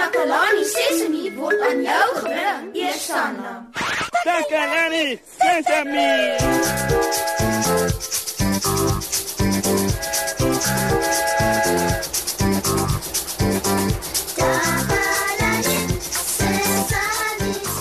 Takalani Sesemi word aan jou gebring, Eersanna. Takalani Sesemi.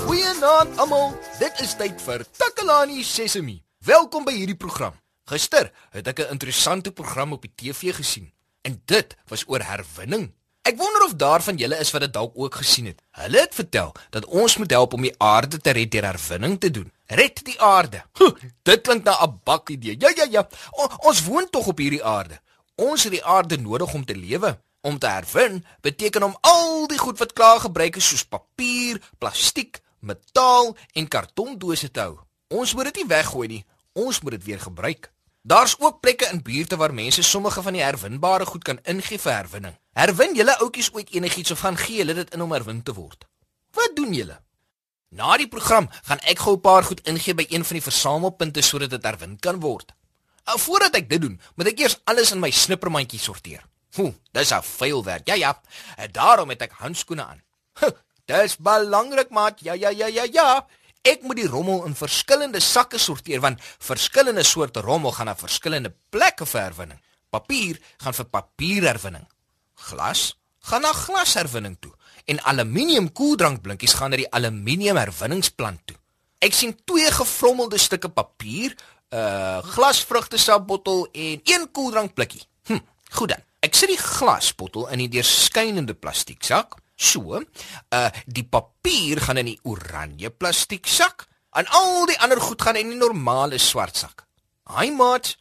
Goeienaand almal. Dit is tyd vir Takalani Sesemi. Welkom by hierdie program. Gister het ek 'n interessante program op die TV gesien en dit was oor herwinning. Ek wonder of daar van julle is wat dit dalk ook gesien het. Hulle het vertel dat ons moet help om die aarde te red deur herwinning te doen. Red die aarde. Huh, dit klink na 'n bak idee. Ja ja ja. O, ons woon tog op hierdie aarde. Ons het die aarde nodig om te lewe. Om te herwin beteken om al die goed wat klaar gebruik is soos papier, plastiek, metaal en kartondose te hou. Ons moet dit nie weggooi nie. Ons moet dit weer gebruik. Daar's ook plekke in buurte waar mense sommige van die herwinbare goed kan ingee vir herwinning. Herwin julle oudjies ooit enigiets of gaan gee hulle dit in om herwin te word? Wat doen julle? Na die program gaan ek gou 'n paar goed ingee by een van die versamelpunte sodat dit herwin kan word. Nou voordat ek dit doen, moet ek eers alles in my snippermandjie sorteer. Hoe, dis 'n vuil werk. Ja ja. En daarom het ek handskoene aan. Dis belangrik, maat. Ja ja ja ja ja. Ek moet die rommel in verskillende sakke sorteer want verskillende soorte rommel gaan na verskillende plekke vir herwinning. Papier gaan vir papierherwinning. Glas gaan na glasherwinning toe en aluminium koeldrankblikkies gaan na die aluminium herwinningsplant toe. Ek sien twee gevrommelde stukke papier, 'n uh, glasvrugtesapbottel en een koeldrankblikkie. Hm, goed dan. Ek sit die glasbottel in die deurskynende plastieksak. So, uh die papier gaan in die oranje plastiek sak en al die ander goed gaan in die normale swart sak. Hi maat.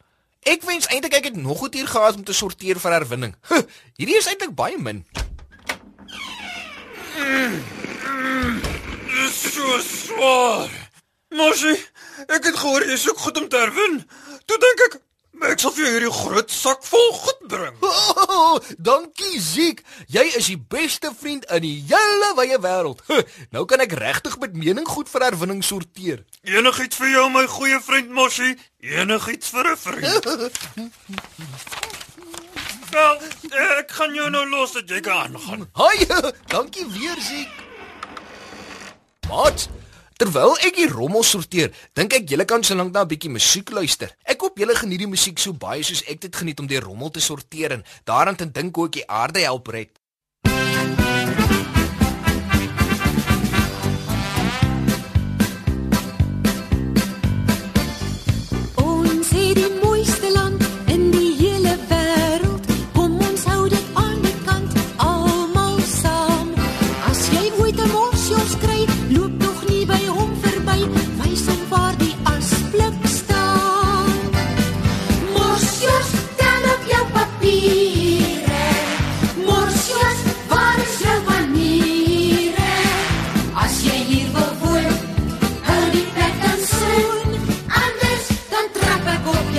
Ek wens eintlik ek het nog goed hier gehad om te sorteer vir herwinning. Huh, hierdie is eintlik baie min. Dis so swaar. Mosie, ek het gehoor jy soek goed om te herwin. Toe dink ek, ek sal vir hierdie groot sak vol goed bring. Oh, dankie Ziek. Jy is die beste vriend in die hele wye wêreld. Nou kan ek regtig met mening goed vir herwinning sorteer. Enigiets vir jou my goeie vriend Mosie, enigiets vir 'n vriend. Wel, ek gaan jou nou los dat jy kan aangaan. Haai, dankie weer Ziek. Wat? Terwyl ek die rommel sorteer, dink ek julle kan solank na 'n bietjie musiek luister. Ek hoop julle geniet die musiek so baie soos ek dit geniet om die rommel te sorteer en daaraan te dink hoe ek die aarde help red.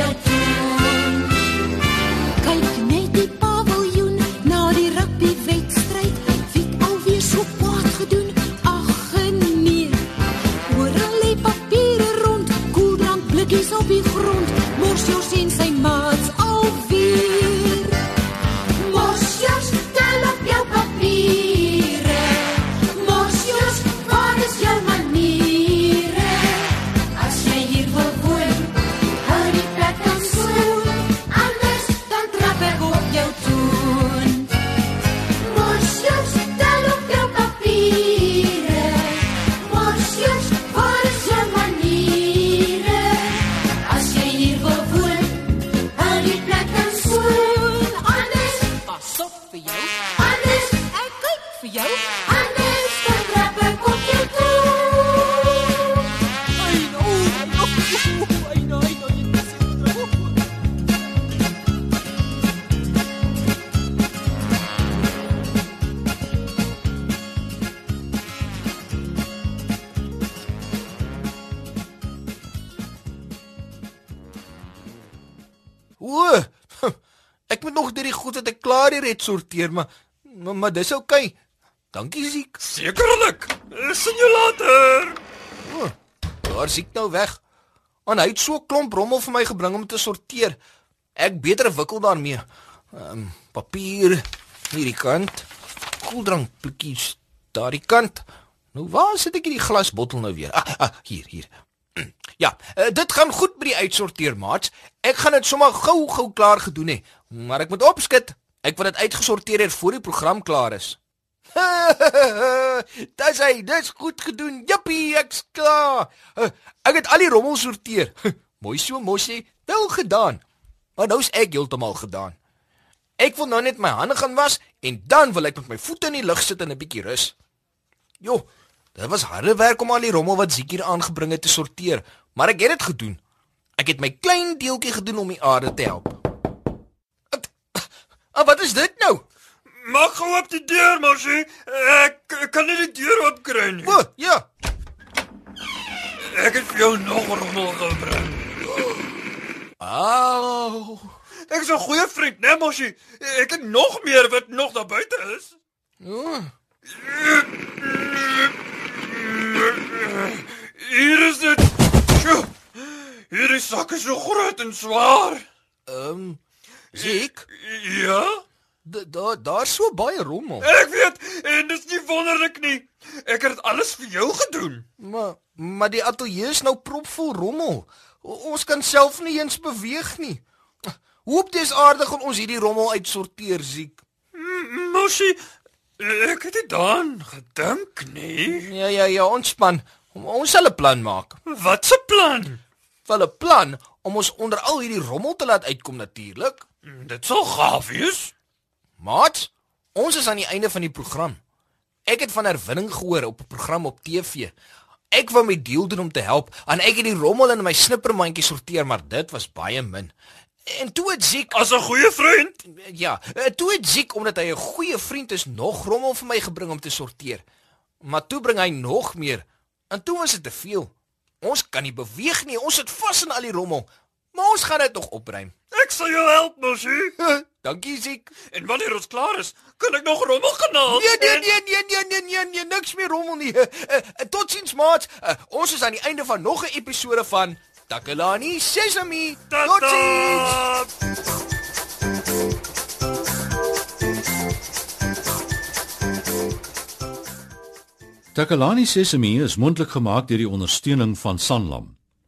Ek die goed wat ek klaar hier het sorteer, maar maar, maar dis oukei. Okay. Dankie Ziek. Sekerlik. Sien jou later. O, daar siek nou weg. En hy het so 'n klomp rommel vir my gebring om te sorteer. Ek beter wikkel daarmee. Ehm um, papier hierdie kant. koeldrank blikkies daardie kant. Nou waar sit ek hierdie glasbottel nou weer? Ah, ah hier, hier. Ja, uh, dit gaan goed by die uitsorteer, maats. Ek gaan dit sommer gou-gou klaar gedoen hê, maar ek moet opskit. Ek wil dit uitgesorteer hê voor die program klaar is. Dis hy, dis goed gedoen. Jippie, ek's klaar. Ek het al die rommel sorteer. Mooi so, mosie. Wel gedaan. Maar nou's ek heeltemal gedaan. Ek wil nou net my hande gaan was en dan wil ek met my voete in die lug sit en 'n bietjie rus. Jo, dit was harde werk om al die rommel wat Ziek hier aangebring het te sorteer, maar ek het dit gedoen. Ek het my klein deeltjie gedoen om die aarde te help. Ah, wat is dit nou? Maak gou op die deur, Moshi. Ek, kan nie die deur oopkry nie. O, ja. Ek het vir jou nog rommel gebring. Au. Ek is 'n goeie vriend, né, Moshi? Ek het nog meer wat nog daar buite is. Oh. Hier is dit. Hierdie sak is so groot en swaar. Ehm, um, Ziek, Ja? daar daar's so baie rommel. Ek weet en dis nie wonderlik nie. Ek het dit alles vir jou gedoen. Maar maar die ateljee is nou propvol rommel. O, ons kan self nie eens beweeg nie. Hoop dis aardig gaan ons hierdie rommel uitsorteer, Ziek. Moshi, ek het dit dan gedink nie. Ja ja ja, ontspan. Ons sal 'n plan maak. Wat 'n plan? Wel 'n plan om ons onder al hierdie rommel te laat uitkom natuurlik. Dit sal gaaf wees. Maat, ons is aan die einde van die program. Ek het van herwinning gehoor op 'n program op TV. Ek wou my deel doen om te help en ek het die rommel in my snippermandjie sorteer, maar dit was baie min. En toe het Ziek As 'n goeie vriend. ja, eh, toe het Ziek omdat hy 'n goeie vriend is, nog rommel vir my gebring om te sorteer. Maar toe bring hy nog meer. En toe was dit te veel. Ons kan nie beweeg nie. Ons sit vas in al die rommel. Maar ons gaan dit nog opruim. Ek sal jou help, Moshi. Dankie Ziek. En wanneer ons klaar is, kan ek nog rommel gaan haal. Nee nee En- nee nee nee nee nee nee niks meer rommel nie. Uh, totsiens maat. Uh, ons is aan die einde van nog 'n episode van Takalani Sesame. Totsiens. Takalani Sesame is mondelik gemaak deur die ondersteuning van Sanlam.